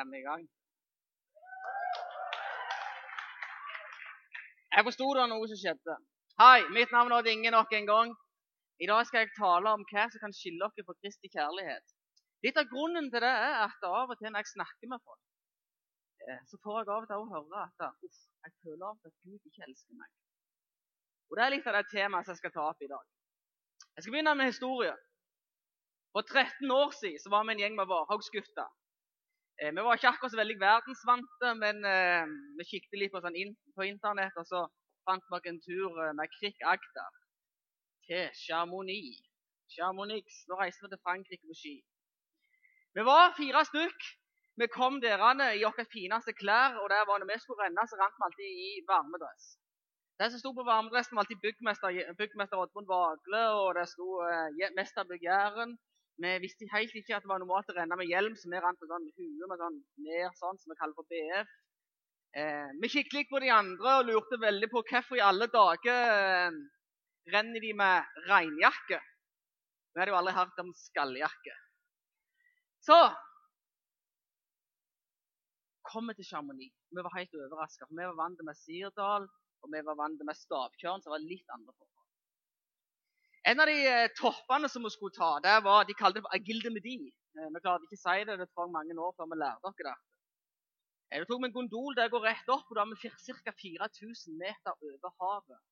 Er vi i gang? Jeg forsto det var noe som skjedde. Hei, mitt navn er Dinge Inge nok en gang. I dag skal jeg tale om hva som kan skille dere fra Kristi kjærlighet. Litt av grunnen til det er at av og til når jeg snakker med folk, eh, så får jeg av og til å høre at uff, jeg føler at Gud ikke elsker meg. Og Det er litt av det temaet jeg skal ta opp i dag. Jeg skal begynne med historie. For 13 år siden så var vi en gjeng med Varhauggutter. Eh, vi var ikke akkurat så veldig verdensvante, men eh, vi kikket litt på, sånn in på internett, og så fant vi en tur eh, med Krik Agder til Chamonix. Chamonix. Nå reiste vi til Frankrike på ski. Vi var fire stykk. Vi kom derene i våre fineste klær, og der var når vi skulle renne, så rant vi alltid i varmedress. Det som sto på varmedressen, var alltid byggmester, byggmester Oddmund Vagle, og det sto eh, mesterbygg Jæren. Vi visste helt ikke at det var normalt å renne med hjelm, så vi rant med sånn hue med sånn ned, sånn, som vi kaller for BF. Eh, vi kikket litt på de andre og lurte veldig på hvorfor i alle dager eh, renner de med regnjakke. Vi hadde jo aldri hørt om skalljakke. Så kom vi til Chamonix. Vi var helt overraska. Vi var vant med Sirdal, og vi var vant med Stavkjørn, som var litt andre forhold. En av de eh, toppene som vi skulle ta, det var, de kalte det for Agilde Medi. Eh, vi klarte ikke å si det, det tok mange år før vi lærte dere det. Eh, det tok med en gondol der går rett opp, og da er vi ca. 4000 meter over havet.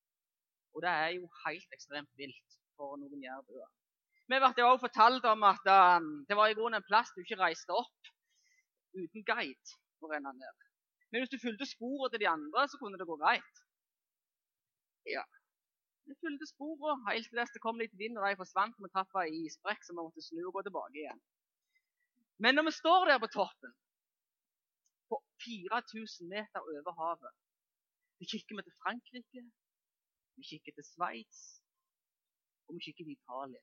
Og det er jo helt ekstremt vilt for noen jærbuer. Vi ble også fortalt om at um, det var i grunnen en plass du ikke reiste opp uten guide for å renne ned. Men hvis du fulgte sporet til de andre, så kunne det gå greit. Ja, vi fulgte sporene helt til det kom litt vind, og de forsvant. Vi traff ei isbrekk, så vi måtte snu og gå tilbake igjen. Men når vi står der på toppen, på 4000 meter over havet Vi kikker til Frankrike, vi kikker til Sveits, og vi kikker til Italia.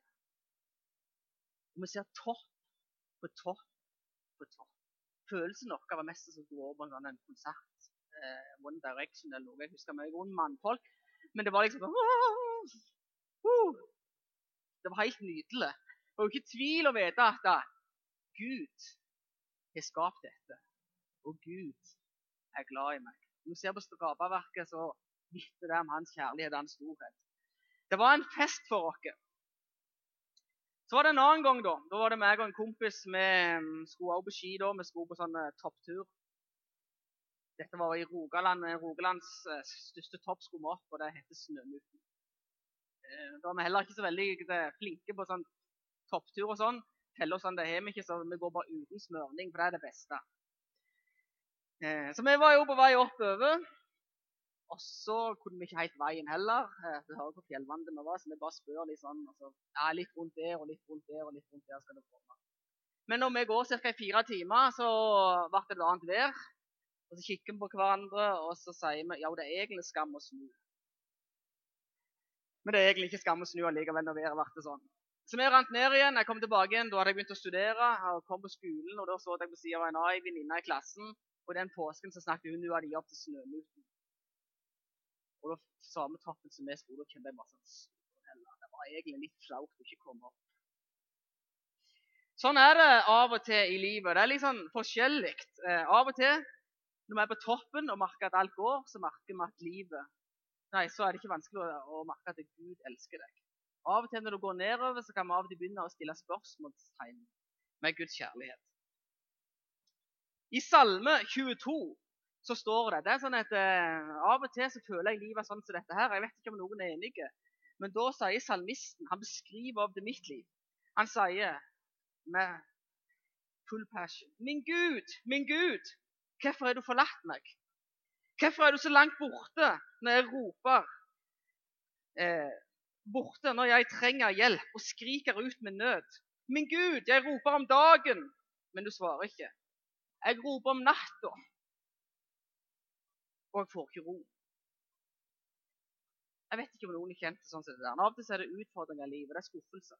Og vi ser topp på topp på topp. Følelsen vår var mest som å gå over en, konsert. Eh, One Direction eller noe. Jeg husker mye rundt mannfolk men det var liksom sånn Det var helt nydelig. Jo ikke tvil å vite at Gud har skapt dette. Og Gud er glad i meg. Når vi ser på skaperverket, så vitner det om hans kjærlighet og hans storhet. Det var en fest for oss. Så var det en annen gang. Da Da var det meg og en kompis. Vi skulle også på ski. da, Vi skulle på sånn eh, topptur. Dette var i Rogaland. Rogalands eh, største topp skulle vi opp, og det heter Snømuten. Eh, da er vi heller ikke så veldig eh, flinke på sånn topptur og sånn. Teller sånn, det har vi ikke, så vi går bare uten smørning, for det er det beste. Så vi var jo på vei oppover. Og så kunne vi ikke helt veien heller. Du hører hvor fjellvante vi var, så vi bare spør litt sånn altså, ja, Litt rundt der og litt rundt der og litt rundt der skal det komme. Men når vi går ca. fire timer, så ble det et annet vær. Og Så kikker vi på hverandre og så sier vi ja, det er egentlig skam å snu. Men det er egentlig ikke skam å snu allikevel når været ble sånn. Så vi rant ned igjen. Jeg kom tilbake igjen, Da hadde jeg begynt å studere og kom på skolen. og Da så jeg på sida av en annen venninne i klassen. Og den påsken så snakket hun hadde opp til Snømuten. Og da samme toppen som vi skulle, kjente jeg bare sånn Det var egentlig litt flaut å ikke komme opp. Sånn er det av og til i livet. Det er litt sånn forskjellig. Eh, av og til når vi er på toppen og merker at alt går, så merker vi at livet Nei, så er det ikke vanskelig å, merke at Gud elsker deg. Av og til når du går nedover, så kan vi av og til begynne å stille spørsmålstegn med Guds kjærlighet. I Salme 22 så står det det er sånn at eh, Av og til så føler jeg livet sånn som dette her. Jeg vet ikke om noen er enige. Men da sier salmisten Han beskriver av det mitt liv. Han sier med full passion Min Gud, min Gud, Hvorfor har du forlatt meg? Hvorfor er du så langt borte når jeg roper eh, borte når jeg trenger hjelp og skriker ut med nød? Min Gud, jeg roper om dagen, men du svarer ikke. Jeg roper om natta, og jeg får ikke ro. Jeg vet ikke om noen er kjent sånn som det der. Av og til er det utfordringer i livet. Det er skuffelser.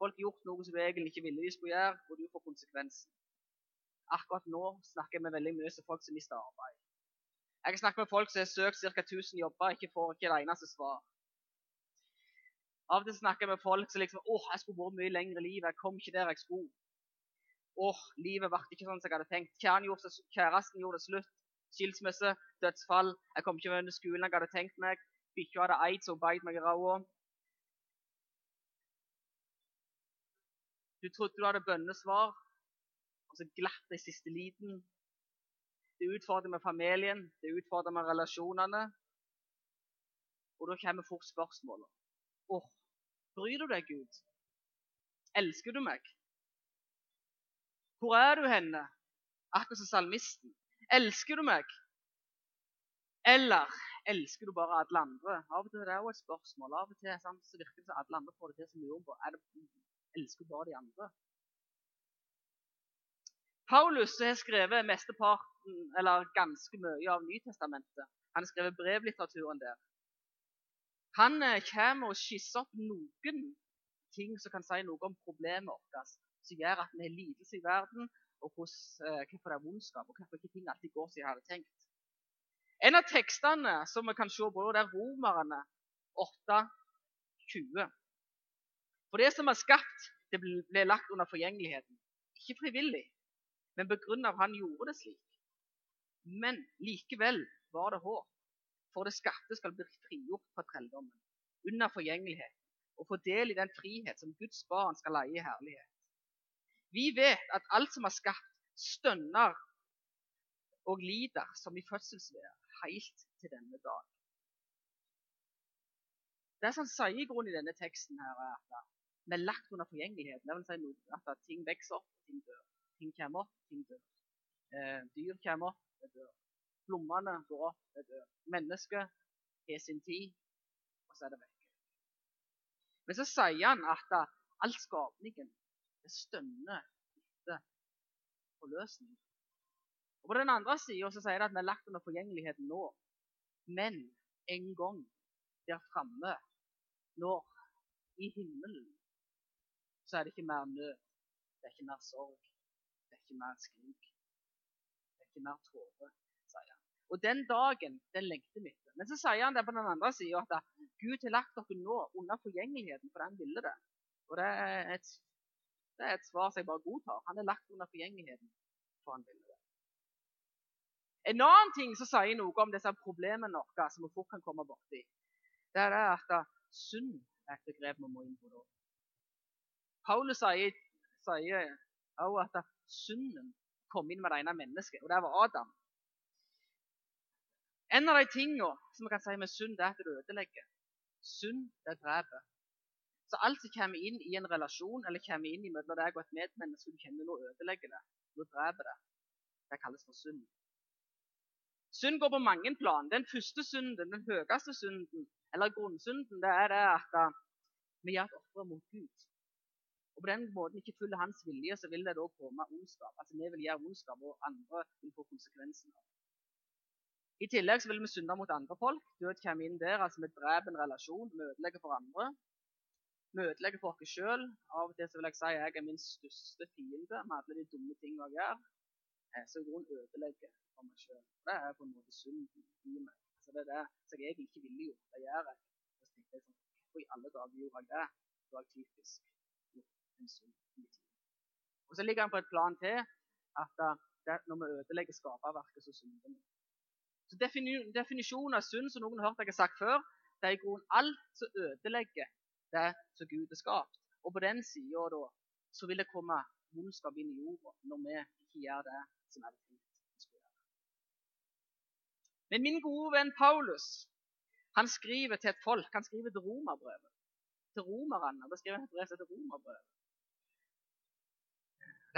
Folk har gjort noe som du egentlig ikke ville de skulle gjøre, og du får konsekvensen. Akkurat nå snakker med veldig mye som folk som mister arbeid. Jeg har snakket med folk som har søkt ca. 1000 jobber, ikke får ikke det eneste svar. Av og til snakker jeg med folk som liksom åh, jeg skulle vært mye lenger i livet, jeg kom ikke der jeg skulle. åh, livet ble ikke sånn som jeg hadde tenkt. Gjorde, kjæresten gjorde det slutt. Skilsmisse, dødsfall. Jeg kom ikke under skolen jeg hadde tenkt meg. Bikkja hadde aids og beit meg i ræva. Du trodde du hadde bønnesvar, og så glatt det i siste liten. Det utfordrer med familien, det utfordrer med relasjonene. Og da kommer fort spørsmålet. Åh, bryr du deg, Gud? Elsker du meg? Hvor er du henne? Akkurat som salmisten. Elsker du meg? Eller elsker du bare alle andre? Av og til er det et spørsmål. Av og til så virker det som alle andre får det til som. Er elsker du bare de andre? Paulus har skrevet mesteparten, eller ganske mye av Nytestamentet. Han har skrevet brevlitteraturen der. Han eh, kommer og skisser opp noen ting som kan si noe om problemet vårt, som gjør at vi har lidelse i verden, og eh, hvorfor det er vondskap, og hvorfor ikke ting alltid går som jeg hadde tenkt. En av tekstene som vi kan se på, det er Romerne 8,20. For det som er skapt, det ble lagt under forgjengeligheten. Ikke frivillig, men begrunnet han gjorde det slik. Men likevel var det håp, for det skatte skal bli frigjort fra trelldommen, under forgjengelighet, og få del i den frihet som Guds barn skal leie i herlighet. Vi vet at alt som er skapt, stønner og lider som i fødselsvær helt til denne dag. Det som sier i grunnen i denne teksten, her er at vi er lagt under forgjengeligheten. Det vil si at ting vokser opp, ting dør. Ting kommer ting dør. Eh, dyr kommer det dør. Plommene går opp, det dør. Mennesket har sin tid, og så er det vekk. Men så sier han at all skapningen det stønner etter forløsning. Og På den andre sida sier det at vi er lagt under forgjengeligheten nå. Men en gang der framme, når i himmelen, så er det ikke mer nød, det er ikke mer sorg, ikke mer skrik. Det er ikke mer tårer, sier han. Og den dagen, den lengter vi etter. Men så sier han det på den andre sida at Gud har lagt dere nå under forgjengeligheten for han ville det. Og det er et det er et svar som jeg bare godtar. Han er lagt under forgjengeligheten for han ville det. En annen ting som sier noe om disse problemene våre som vi fort kan komme borti, det er at synd er et begrep vi må inn på. Paulus sier, sier også at synden kom inn med det ene mennesket, og det var Adam. En av de tingene som vi kan si med synd, er at det ødelegger. Synd, det dreper. Så alt som kommer inn i en relasjon eller kommer inn mellom deg og et medmenneske du kjenner nå ødelegger det, nå dreper det, det kalles for synd. Synd går på mange plan. Den første synden, den høyeste synden, eller grunnsynden, det er det at uh, vi gjør et offer mot Gud. Og på den måten ikke følger hans vilje, så vil det da komme ondskap. Altså Vi vil gjøre ondskap, og andre vil få konsekvensen av det. I tillegg så vil vi synde mot andre folk. Død kommer inn der. altså Vi dreper en relasjon, vi ødelegger for andre. Vi ødelegger for oss sjøl. Av og til så vil jeg si at jeg er min største fiende med alle de dumme tingene jeg gjør. Så i grunnen ødelegger for meg sjøl. Det er på en måte synd i meg. Altså det er det som jeg egentlig ikke ville gjort. Det gjør jeg. Jeg sånn, i alle dager gjorde jeg det? Det var jeg typisk en synd tid. Og så ligger han på et plan til at når vi ødelegger skaperverket, så synder vi. Så Definisjonen av synd som noen har hørt jeg har sagt før, det er i grunnen alt som ødelegger det som Gud har skapt. Og på den sida da, så vil det komme vondskap inn i jorda når vi ikke gjør det som er det. Men min gode venn Paulus han skriver til et folk. Han skriver til romerbrevet. Til romerne. Da skriver han et brev til romerbrevet.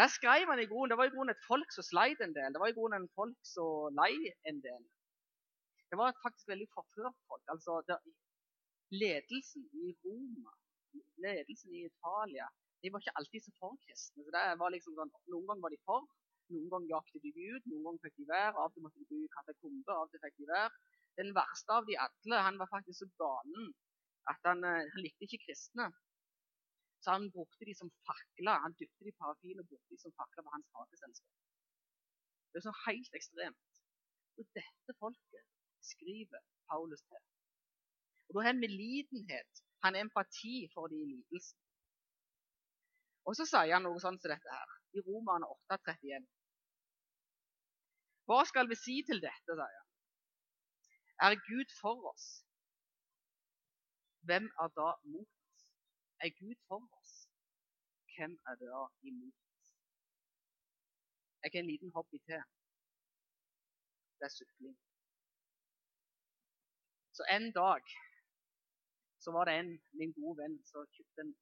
Der skrev han i grunnen, Det var i grunnen et folk som sleit en del. Det var i grunnen en folk som lei en del. Det var faktisk veldig forført folk. altså det, ledelsen i Roma, ledelsen i Italia, de var ikke alltid så for kristne. Det var liksom sånn, Noen ganger var de for, noen ganger jaktet de ut, noen ganger fikk de være, av og til måtte de bo i katakombe, av og til fikk de være. Den verste av de alle han var faktisk så galen at han, eh, han likte ikke kristne. Så han brukte de som fakler. Han dypte de i parafin og brukte de som fakler på hans hageselskap. Det er så helt ekstremt. Og dette folket skriver Paulus til. Og Da har han medlidenhet, han har empati for de i lidelsen. Og så sier han noe sånn som dette her. i Romerne 8,31. Hva skal vi si til dette, sier han? Er Gud for oss? Hvem er da mot? Er Gud for oss? Hvem er da imot? Jeg har en liten hobby til. Det er sykling. Så en dag så var det en min gode venn som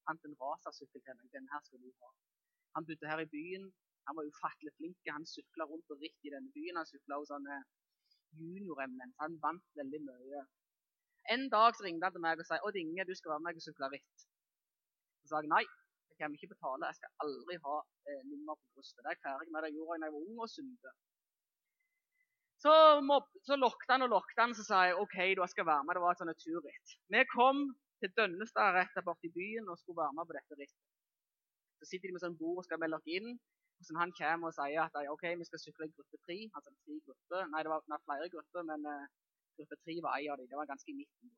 fant en racersykkel til meg. Den her skal du ha. Han bodde her i byen. Han var ufattelig flink. Han sykla rundt og ritt i denne byen. Han sykla hos sånne junior-MN. Han vant veldig mye. En dag så ringte han til meg og sa «Å, Inge, du skal være med og sykle ritt. Så sa jeg nei, jeg kommer ikke betale. Jeg skal aldri ha eh, nummer på brystet. Det er jeg ferdig med. Det gjorde jeg da jeg var ung og sunte. Så, så lokket han og lokket han, så sa jeg OK, du skal være med. Det var et sånt turritt. Vi kom til Dønnestad rett der borte i byen og skulle være med på dette rittet. Så sitter de med sånn bord og skal melde oss inn. Og så Han kommer og sier at OK, vi skal sykle i gruppe tre. Altså tre grupper. Nei, det var nei, flere grupper, men uh, gruppe tre var ei av dem. Det var ganske i midten.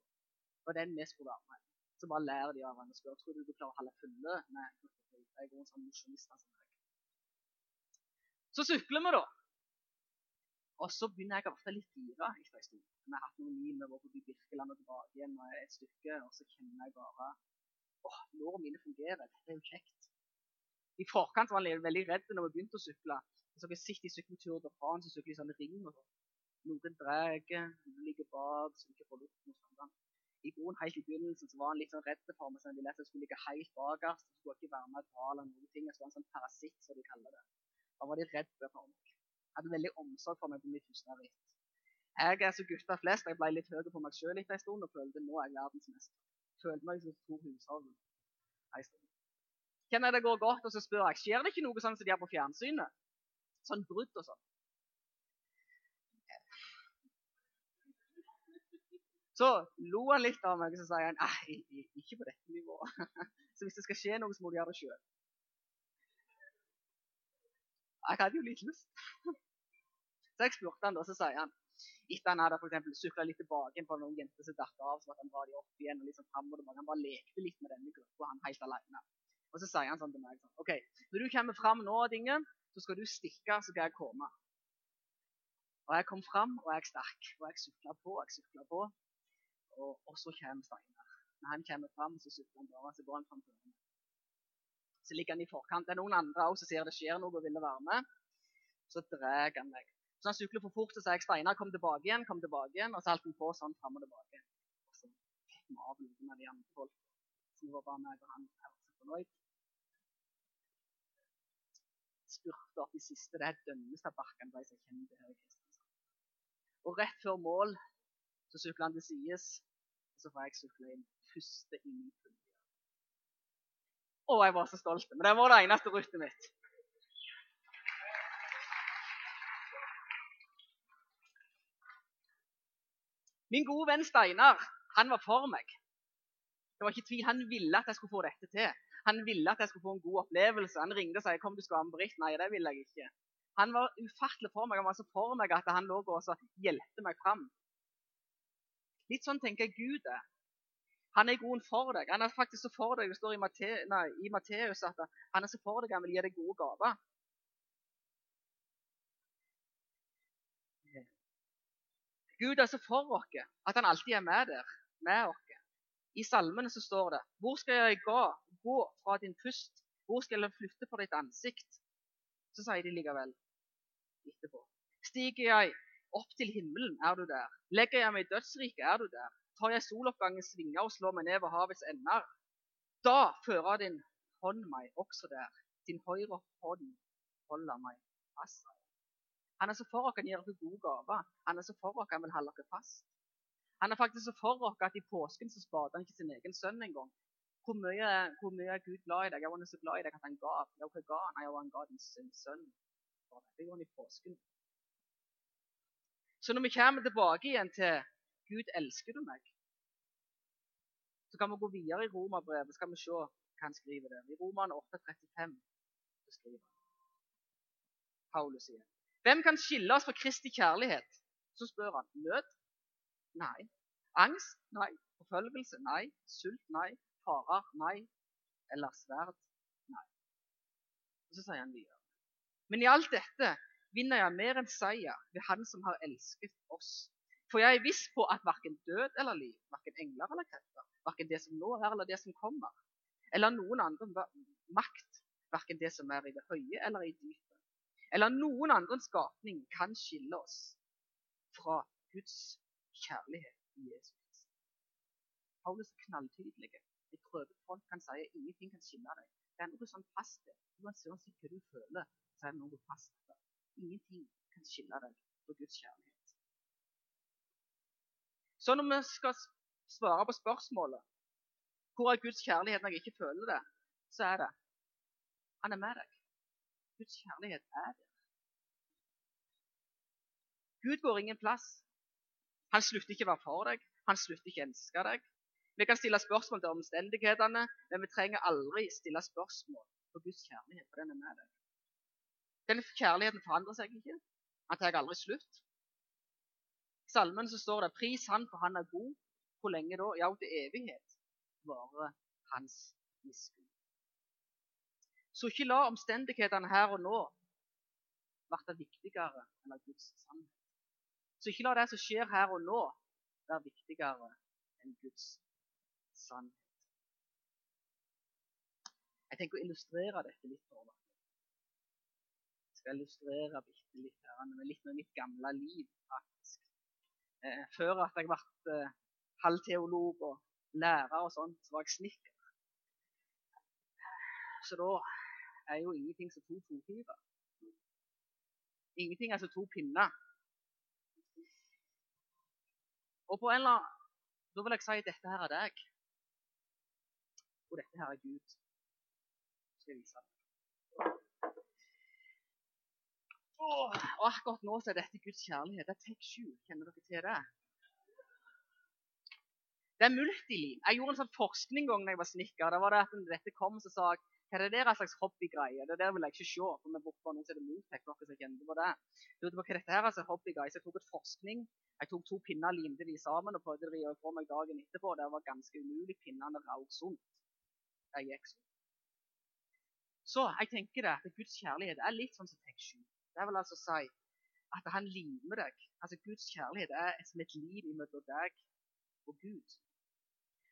Var den vi skulle være med. Så bare lærer de av hverandre. Spør tror du du klarer å holde fulle Nei. Jeg er en sånn mosjonist meg. Så sykler vi, da. Og så begynner jeg å bli litt gira etter en stund. Vi har hatt noen mil, vi var forbi Birkeland og tilbake igjen et stykke, og så kjenner jeg bare åh, lårene mine fungerer. Dette er jo kjekt. I forkant var han veldig redd når vi begynte å sykle. Så dere sitter i sykkeltur derfra, så sykler i sånne ring. og sånn. Noen drar, noen ligger bak, så ikke får luft. og sånn. I grunnen helt i begynnelsen så var han litt sånn redd for meg, så han ville at jeg skulle ligge helt bakerst. Så skulle jeg ikke være med dra eller noen ting. Jeg ha en sånn parasitt, som de kaller det. Da var de redde for meg. Jeg hadde veldig omsorg for meg på mitt første ritt. Jeg er som gutta flest. Jeg ble litt høy på meg sjøl etter en stund og følte nå er jeg verdensmester. Følte meg som to hushold en stund. Hvem det går godt? Og så spør jeg skjer det ikke noe sånn som de har på fjernsynet. Sånn brudd og sånn. Så lo han litt av meg, og så sier han nei, ikke på dette nivået. Så hvis det skal skje noe, så må du gjøre det sjøl. Jeg hadde jo litt lyst. Så jeg spurte han da, så sier han etter han hadde for sykla litt tilbake på noen jenter som datt av, så at han dra de opp igjen og liksom fram og tilbake. Han bare lekte litt med denne gruppa, han helt alene. Og så sier han sånn til meg sånn, OK, når du kommer fram nå, Dingen, så skal du stikke, så skal jeg komme. Og jeg kom fram, og jeg stakk. Og jeg sykla på, jeg sykla på. Og, og, så kommer Steinar. Når han kommer fram, så sykler han bare, så går han fram henne. Så ligger han i forkant. Det er noen andre også som ser det skjer noe og vil være med. Så drar han meg. Så han sykler for fort, så sier jeg Steinar, kom tilbake igjen, kom tilbake igjen. Og så holdt han på sånn fram og tilbake. Og så fikk vi av noen av de andre folk. Så var bare meg og han her så fornøyd. spurte opp i siste. Det er Dønnestadbakken, de som kjenner det her i Kristiansand. Og rett før mål så sykler han til sides, og så får jeg sykle inn første i min fulle. Å, jeg var så stolt. Men det var det eneste ruttet mitt. Min gode venn Steinar han var for meg. Det var ikke tvil, Han ville at jeg skulle få dette til. Han ville at jeg skulle få en god opplevelse. Han ringte og sa kom du skal være med Britt. Nei, det ville jeg ikke. Han var ufattelig for meg. Han var så for meg at han lå og hjelpte meg fram. Litt sånn tenker jeg Gud er. Han er god for deg. Han er faktisk så for deg. Det står i, Matteus at han er så for deg, han vil gi deg gode gaver. Gud er så for oss at han alltid er med der, med oss. I salmene så står det Hvor skal jeg gå, gå fra din pust? Hvor skal jeg flytte fra ditt ansikt? Så sier de likevel etterpå. Stiger jeg opp til himmelen, er du der. Legger jeg meg i dødsriket, er du der. Tar jeg soloppgangens vinger og slår meg ned ved havets ender. Da fører din hånd meg også der. Din høyre hånd holder meg fast. Han er så for oss han gir oss gode gaver. Han er så for oss han vil holde oss fast. Han er faktisk så for oss at i påsken så spader han ikke sin egen sønn engang. Hvor mye, hvor mye er Gud glad i deg? Jeg var så glad i deg at han ga. Ja, hva ga han? Nei, han ga din sønn. Det gjorde han i påsken. Så når vi kommer tilbake igjen til Gud elsker du meg, så kan vi gå videre i Romerbrevet. skal vi se hva han skriver der. I Roman 8,35 skriver Paulus sier Hvem kan skille oss fra Kristi kjærlighet? Så spør han. Nød? Nei. Angst? Nei. Forfølgelse? Nei. Sult? Nei. Farer? Nei. Eller sverd? Nei. Og Så sier han videre. Men i alt dette vinner jeg mer enn seier ved Han som har elsket oss. For jeg er viss på at verken død eller liv, verken engler eller krefter, verken det som nå er eller det som kommer, eller noen andre makt, verken det som er i det høye eller i dypet, eller noen andre skapning kan skille oss fra Guds kjærlighet i Jesus. Paulus er knalltydelig. Jeg prøvet folk kan si at ingenting kan skille deg. Det er noe sånn fast. Uansett hva du føler, så er det noe fast der. Ingenting kan skille deg fra Guds kjærlighet. Så når vi skal svare på spørsmålet hvor er Guds kjærlighet når jeg ikke føler det, så er det han er med deg. Guds kjærlighet er der. Gud går ingen plass. Han slutter ikke å være for deg. Han slutter ikke å elske deg. Vi kan stille spørsmål til omstendighetene, men vi trenger aldri stille spørsmål på Guds kjærlighet, for den er med deg. Den kjærligheten forandrer seg ikke. Han tar aldri slutt. I salmen så står det 'Pris Han, for Han er god'. Hvor lenge da? Ja, til evighet varer Hans miskunn. Så ikke la omstendighetene her og nå bli viktigere enn Guds sannhet. Så ikke la det som skjer her og nå, være viktigere enn Guds sannhet. Jeg tenker å illustrere dette litt for dere. Skal illustrere bitte litt her, med litt med mitt gamle liv, faktisk. Eh, før at jeg ble eh, halvteolog og lærer og sånt, så var jeg snekker. Så da er jo ingenting som to fotgiver. Ingenting er som to pinner. Og på en eller annen Da vil jeg si at dette her er deg. Og dette her er Gud. Skal jeg vise deg. Og akkurat nå så er dette Guds kjærlighet. Det er take sju. Kjenner dere til det? Det er multilim. Jeg gjorde en sånn forskning gang da jeg var snekker. Da var det at dette kom, så sa jeg hva er det der en slags hobbygreie? Det der vil jeg ikke se. for vi borte var noen som hadde Motek, dere som kjenner på det. Lurte på hva dette her er altså hobbygreie. Så jeg tok et forskning. Jeg tok to pinner, limte de sammen og prøvde å fra meg dagen etterpå. Det var ganske umulig. Pinnene røk sunt. Det gikk sånn. Så jeg tenker det, at Guds kjærlighet er litt sånn som tek Det vil altså si at han limer deg. Altså Guds kjærlighet er som et liv mellom deg og Gud.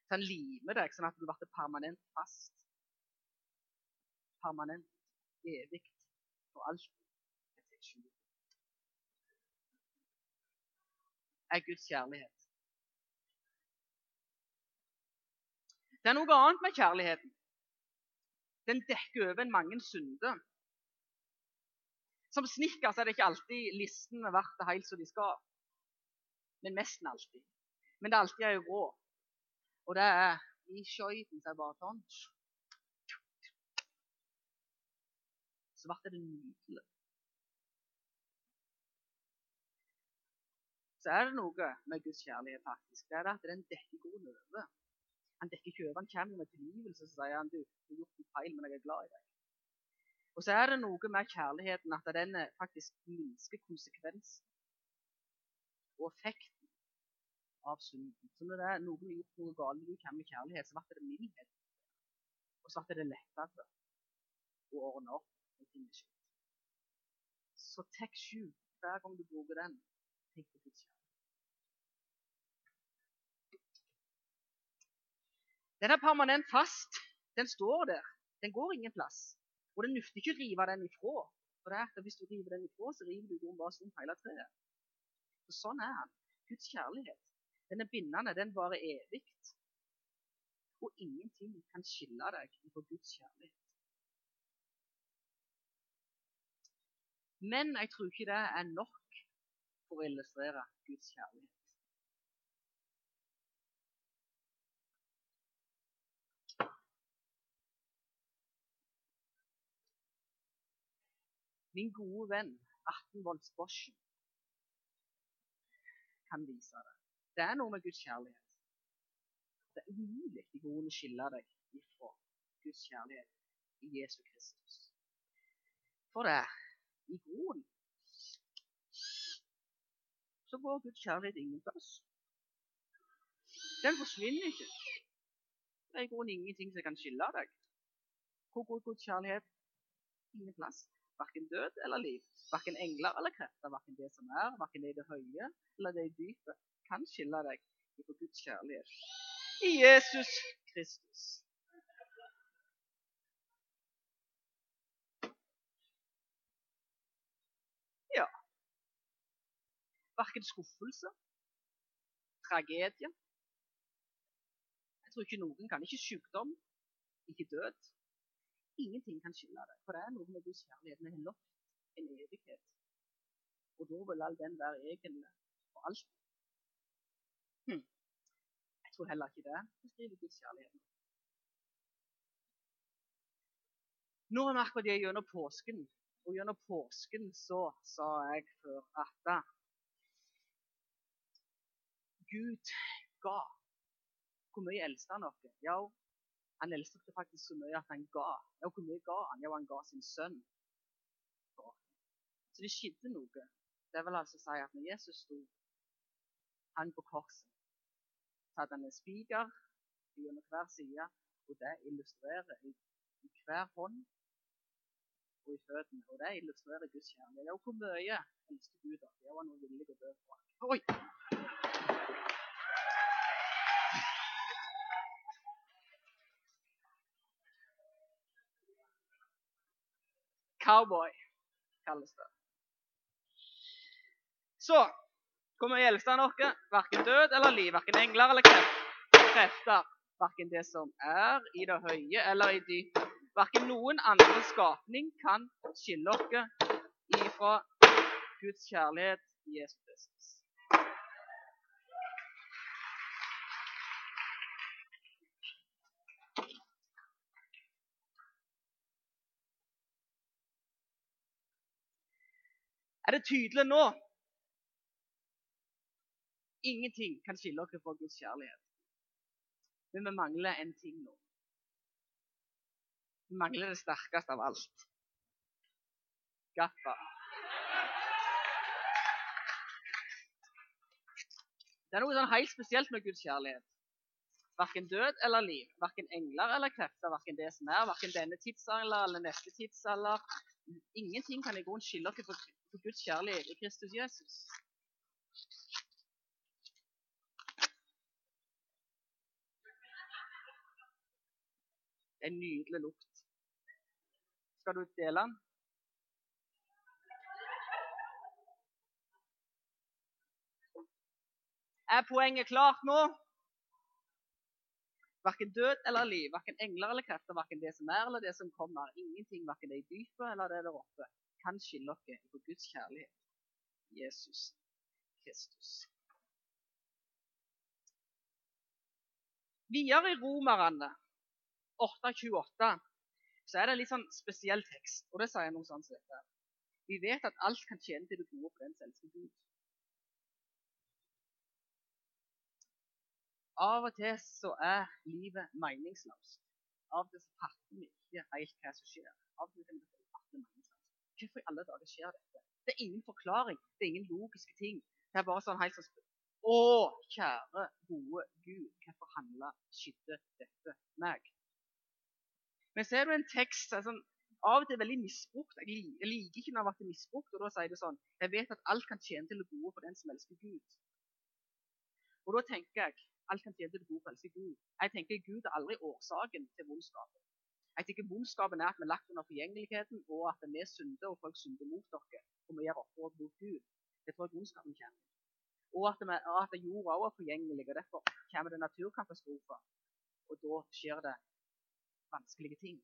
Så han limer deg sånn at du blir permanent fast permanent, evig, for selv. er Guds kjærlighet. Det er noe annet med kjærligheten. Den dekker over mange synder. Som snekker er det ikke alltid listen er det helt som de skal. Men nesten alltid. Men det er alltid ei rå. Og det er i skøyten så er bare sånn så ble det nydelig. Så er det noe med Guds kjærlighet, faktisk. Det er at den dekker god over. Han dekker ikke over. Han kommer med tilgivelse og sier han, du, du har gjort en feil, men jeg er glad i deg. Og så er det noe med kjærligheten at den faktisk minsker konsekvensen og effekten av synden. Så når det er noen har gjort noe galt, du kommer med kjærlighet, så blir det mildhet. Og så blir det lettere å ordne opp finnes ikke. Så tek sju hver gang du bruker den. Tenk på Guds kjærlighet. Den er permanent fast. Den står der. Den går ingen plass. Og det nytter ikke å rive den ifra. For det er at Hvis du river den ifra, så river du bare som hele treet. Så sånn er han. Guds kjærlighet. Den er bindende. Den varer evig. Og ingenting kan skille deg fra Guds kjærlighet. Men jeg tror ikke det er nok for å illustrere Guds kjærlighet. Min gode venn Attenvolds Boschen kan vise det. Det er noe med Guds kjærlighet. Det er umulig i grunnen å skille deg ifra Guds kjærlighet i Jesu Kristus. For det i groen, så går Guds kjærlighet ingen plass. Den forsvinner ikke. Det er i grunnen ingenting som kan skille deg. Hvor går Guds kjærlighet? Ingen plass. Verken død eller liv, verken engler eller krefter, verken det som er, verken det i det høye eller det i dypet, kan skille deg fra Guds kjærlighet. I Jesus Kristus. Ja. Verken skuffelse, tragedie Jeg tror ikke noen kan. Ikke sykdom, ikke død. Ingenting kan skille det. For det er noe med Guds kjærlighet. Vi har lovt en evighet. Og da vil all den være egen for alltid. Hm. Jeg tror heller ikke det beskriver Guds kjærlighet. Nå har vi akkurat det gjennom påsken. Og gjennom påsken så sa jeg før at Gud ga. Hvor mye elsker han oss? Ja, han elsket det faktisk så mye at han ga. Ja, hvor mye ga han? Jo, han ga sin sønn. Så det skjedde noe. Det vil altså si at når Jesus sto hang på korset, så hadde han en spiker gjennom hver side, og det illustrerer i, i hver hånd og i føttene. Og det illustrerer Guds kjærlighet. Og hvor mye elsker Gud at Det var noe villig å dø for. Oi! Cowboy kalles det. Så kommer han oss? Verken død eller liv, verken engler eller krefter. Verken det som er i det høye eller i dypet. Verken noen andre skapning kan skille oss ifra Guds kjærlighet i Jesus Er det tydelig nå? Ingenting kan skille oss fra Guds kjærlighet. Men vi mangler en ting nå. Vi mangler det sterkeste av alt. Gaffa. Det er noe sånn helt spesielt med Guds kjærlighet. Verken død eller liv, verken engler eller krefter, verken det som er, verken denne tidsalder eller neste tidsalder. Ingenting kan i grunnen skille oss fra Guds kjærlighet i Kristus Jesus. Det er en nydelig lukt. Skal du dele den? Er poenget klart nå? Verken død eller liv, verken engler eller krefter, verken det som er eller det som kommer. Ingenting, verken det i dypet eller det der oppe kan skille oss fra Guds kjærlighet. Jesus Kristus. Videre i Romerne 8,28 så er det en litt sånn spesiell tekst. og det sier noe sånn som dette. Vi vet at alt kan tjene til det gode for den som elsker. Av og til så er livet meningsløst. Av og til så fatter vi ikke helt hva som skjer. Av og til kan vi fatte meningsløst. Hvorfor i alle dager skjer dette? Det er ingen forklaring. Det er ingen logiske ting. Det er bare sånn helt sånn Å, kjære, gode Gud, hvorfor handler skjedde dette meg? Men så er det en tekst som sånn, av og til veldig misbrukt. Jeg liker ikke når det blir misbrukt. og Da sier det sånn Jeg vet at alt kan tjene til det gode for den som elsker Gud. Og da tenker jeg alt kan tjene til det gode frelse Gud. Jeg tenker Gud er aldri årsaken til vondskapen. Jeg tenker Vondskapen er at vi er lagt under forgjengeligheten, og at vi synder og folk synder mot dere. Og vi gjør opprør mot Gud. Det tror jeg vondskapen kommer. Og at, at jorda også er forgjengelig, og derfor kommer det naturkatastrofer. Og da skjer det vanskelige ting.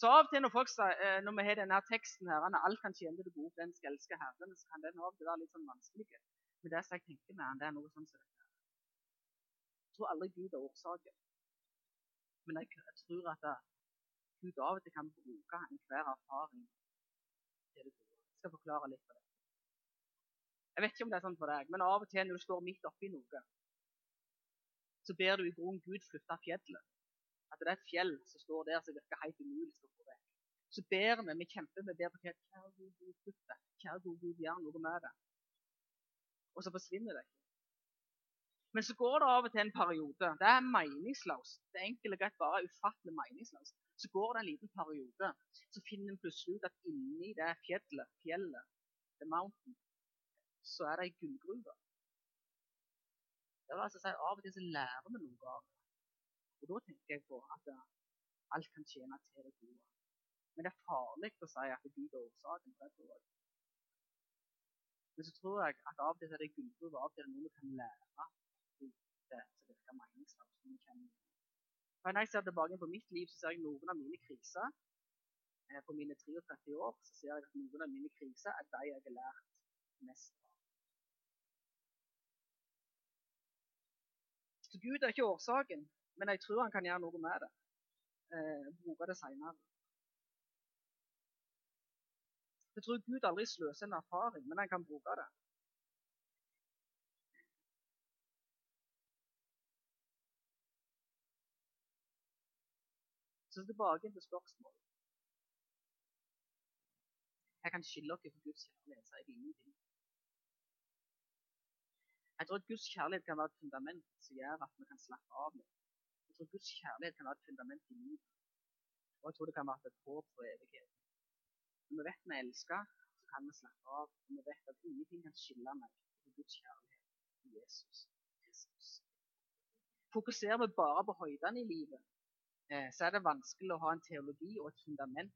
Så av og til når, folk, sier, når vi har denne teksten her, at alt kan tjene det gode, den skal elske Herren, så kan den av og til være litt sånn vanskelig. Men det som jeg tenker med det er noe sånn som tror aldri Gud er årsaken. Men jeg, jeg tror at det, Gud av og til kan bruke enhver erfaring til det gode. Jeg skal forklare litt på det. Jeg vet ikke om det er sånn for deg, men av og til når du står midt oppi noe, så ber du i grunnen Gud flytte fjellet. At det er et fjell som står der som virker helt umulig å få vekk. Så ber vi, vi kjemper, vi ber på kjære Gud, Gud, flytt det. Kjære Gud, Gud, gjør noe med det. Og så forsvinner det ikke. Men så går det av og til en periode. Det er meningsløst. Det er enkelt og greit bare ufattelig meningsløst. Så går det en liten periode, så finner en plutselig ut at inni det fjellet, fjellet, the mountain, så er det ei gullgruve. Det vil altså si Av og til så lærer vi noe av det. Og Da tenker jeg på at alt kan tjene til det gode. Men det er farlig å si at Gud er årsaken til det. Men så tror jeg at av og til er det gullgruve, av og til er det noe vi kan lære det virker meningsløst. Når jeg ser tilbake på mitt liv, så ser jeg noen av mine kriser. Eh, på mine 33 år så ser jeg at noen av mine kriser er de jeg har lært mest av. Så Gud er ikke årsaken, men jeg tror han kan gjøre noe med det. Eh, bruke det senere. Jeg tror Gud aldri sløser en erfaring, men han kan bruke det. Så tilbake til spørsmålet. Jeg kan skille dere for Guds kjærlighet, sier jeg ingenting. Jeg tror at Guds kjærlighet kan være et fundament som gjør at vi kan slappe av litt. Jeg tror Guds kjærlighet kan være et fundament i livet. Og jeg tror det kan være et håp for evigheten. Når vi vet vi elsker, så kan vi slappe av. Og vi vet at ingenting kan skille meg fra Guds kjærlighet i Jesus. Jesus. Fokuserer vi bare på høydene i livet, så er det vanskelig å ha en teologi og et fundament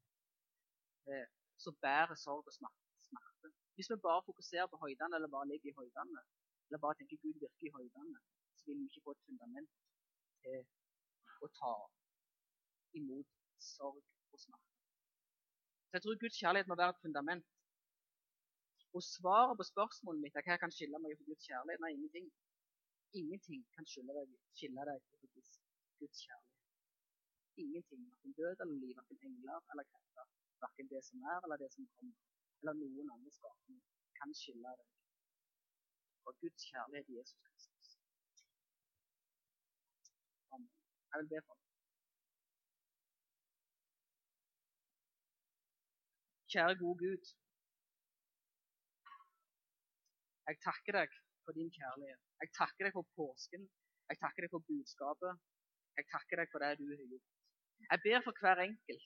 eh, som bærer sorg og smerte. Hvis vi bare fokuserer på høydene, eller bare ligger i høydene, eller bare tenker Gud virker i høydene, så vil vi ikke få et fundament til å ta imot sorg og smerte. Så jeg tror Guds kjærlighet må være et fundament. Og svaret på spørsmålet mitt er hva jeg kan skille meg fra Guds kjærlighet, nei, ingenting. Ingenting kan skille deg, skille deg fra Guds kjærlighet ingenting, verken død eller liv, verken engler eller krefter, verken det som er eller det som kommer, eller noen andre skapninger, kan skille deg fra Guds kjærlighet i Jesus Kristus. Amen. Jeg vil be for deg. Kjære gode Gud. Jeg takker deg for din kjærlighet. Jeg takker deg for påsken. Jeg takker deg for budskapet. Jeg takker deg for det du har gjort. Jeg ber for hver enkelt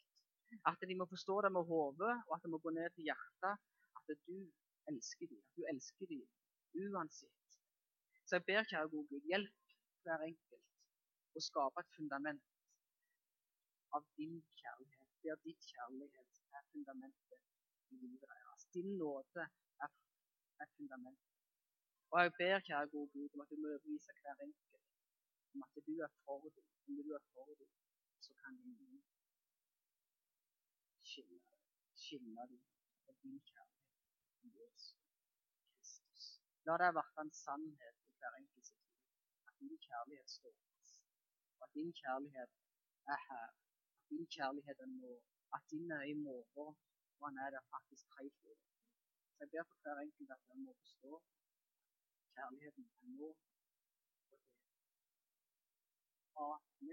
at de må forstå det med hodet, og at det må gå ned til hjertet at du elsker dem. At du elsker dem uansett. Så jeg ber, kjære gode Gud, hjelp hver enkelt å skape et fundament av din kjærlighet. Der ditt kjærlighet er fundamentet i livet deres. Din nåde er, er fundamentet. Og jeg ber, kjære gode Gud, om at du må overbevise hver enkelt om at du er for dem. Om du er for dem så kan ingen skille, skille dem fra din kjærlighet i Jesus Kristus. La det være en sannhet i hver enkelt sitt liv at din kjærlighet står fast, og at din kjærlighet er her, at din kjærlighet er nå, at din er i morgen, og han er der faktisk helt i Så jeg ber for hver enkelt at den må forstå kjærligheten er nå og det. Amen.